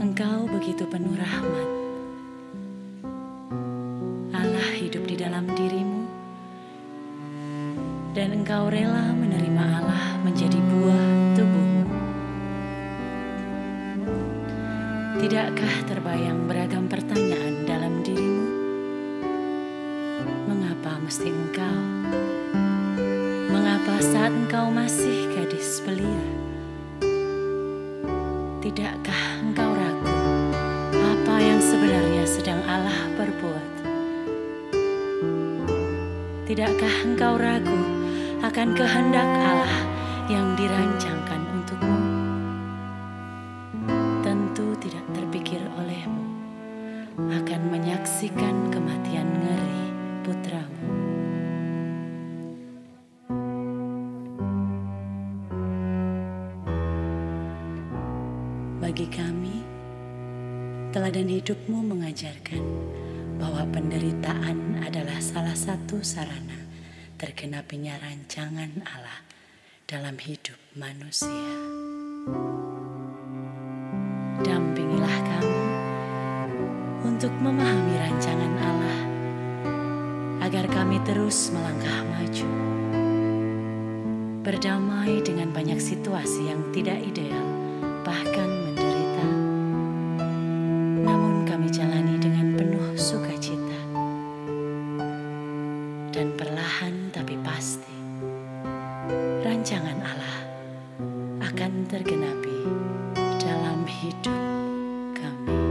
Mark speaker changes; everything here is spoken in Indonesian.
Speaker 1: Engkau begitu penuh rahmat. Allah hidup di dalam dirimu, dan engkau rela menerima Allah menjadi buah tubuhmu. Tidakkah terbayang beragam pertanyaan dalam dirimu? Mengapa mesti engkau? Mengapa saat engkau masih gadis belia? Tidakkah Tidakkah engkau ragu akan kehendak Allah yang dirancangkan untukmu? Tentu tidak terpikir olehmu akan menyaksikan kematian ngeri putramu. Bagi kami, teladan hidupmu mengajarkan bahwa penderitaan adalah salah satu sarana tergenapinya rancangan Allah dalam hidup manusia. Dampingilah kami untuk memahami rancangan Allah agar kami terus melangkah maju. Berdamai dengan banyak situasi yang tidak ideal, bahkan akan tergenapi dalam hidup kami.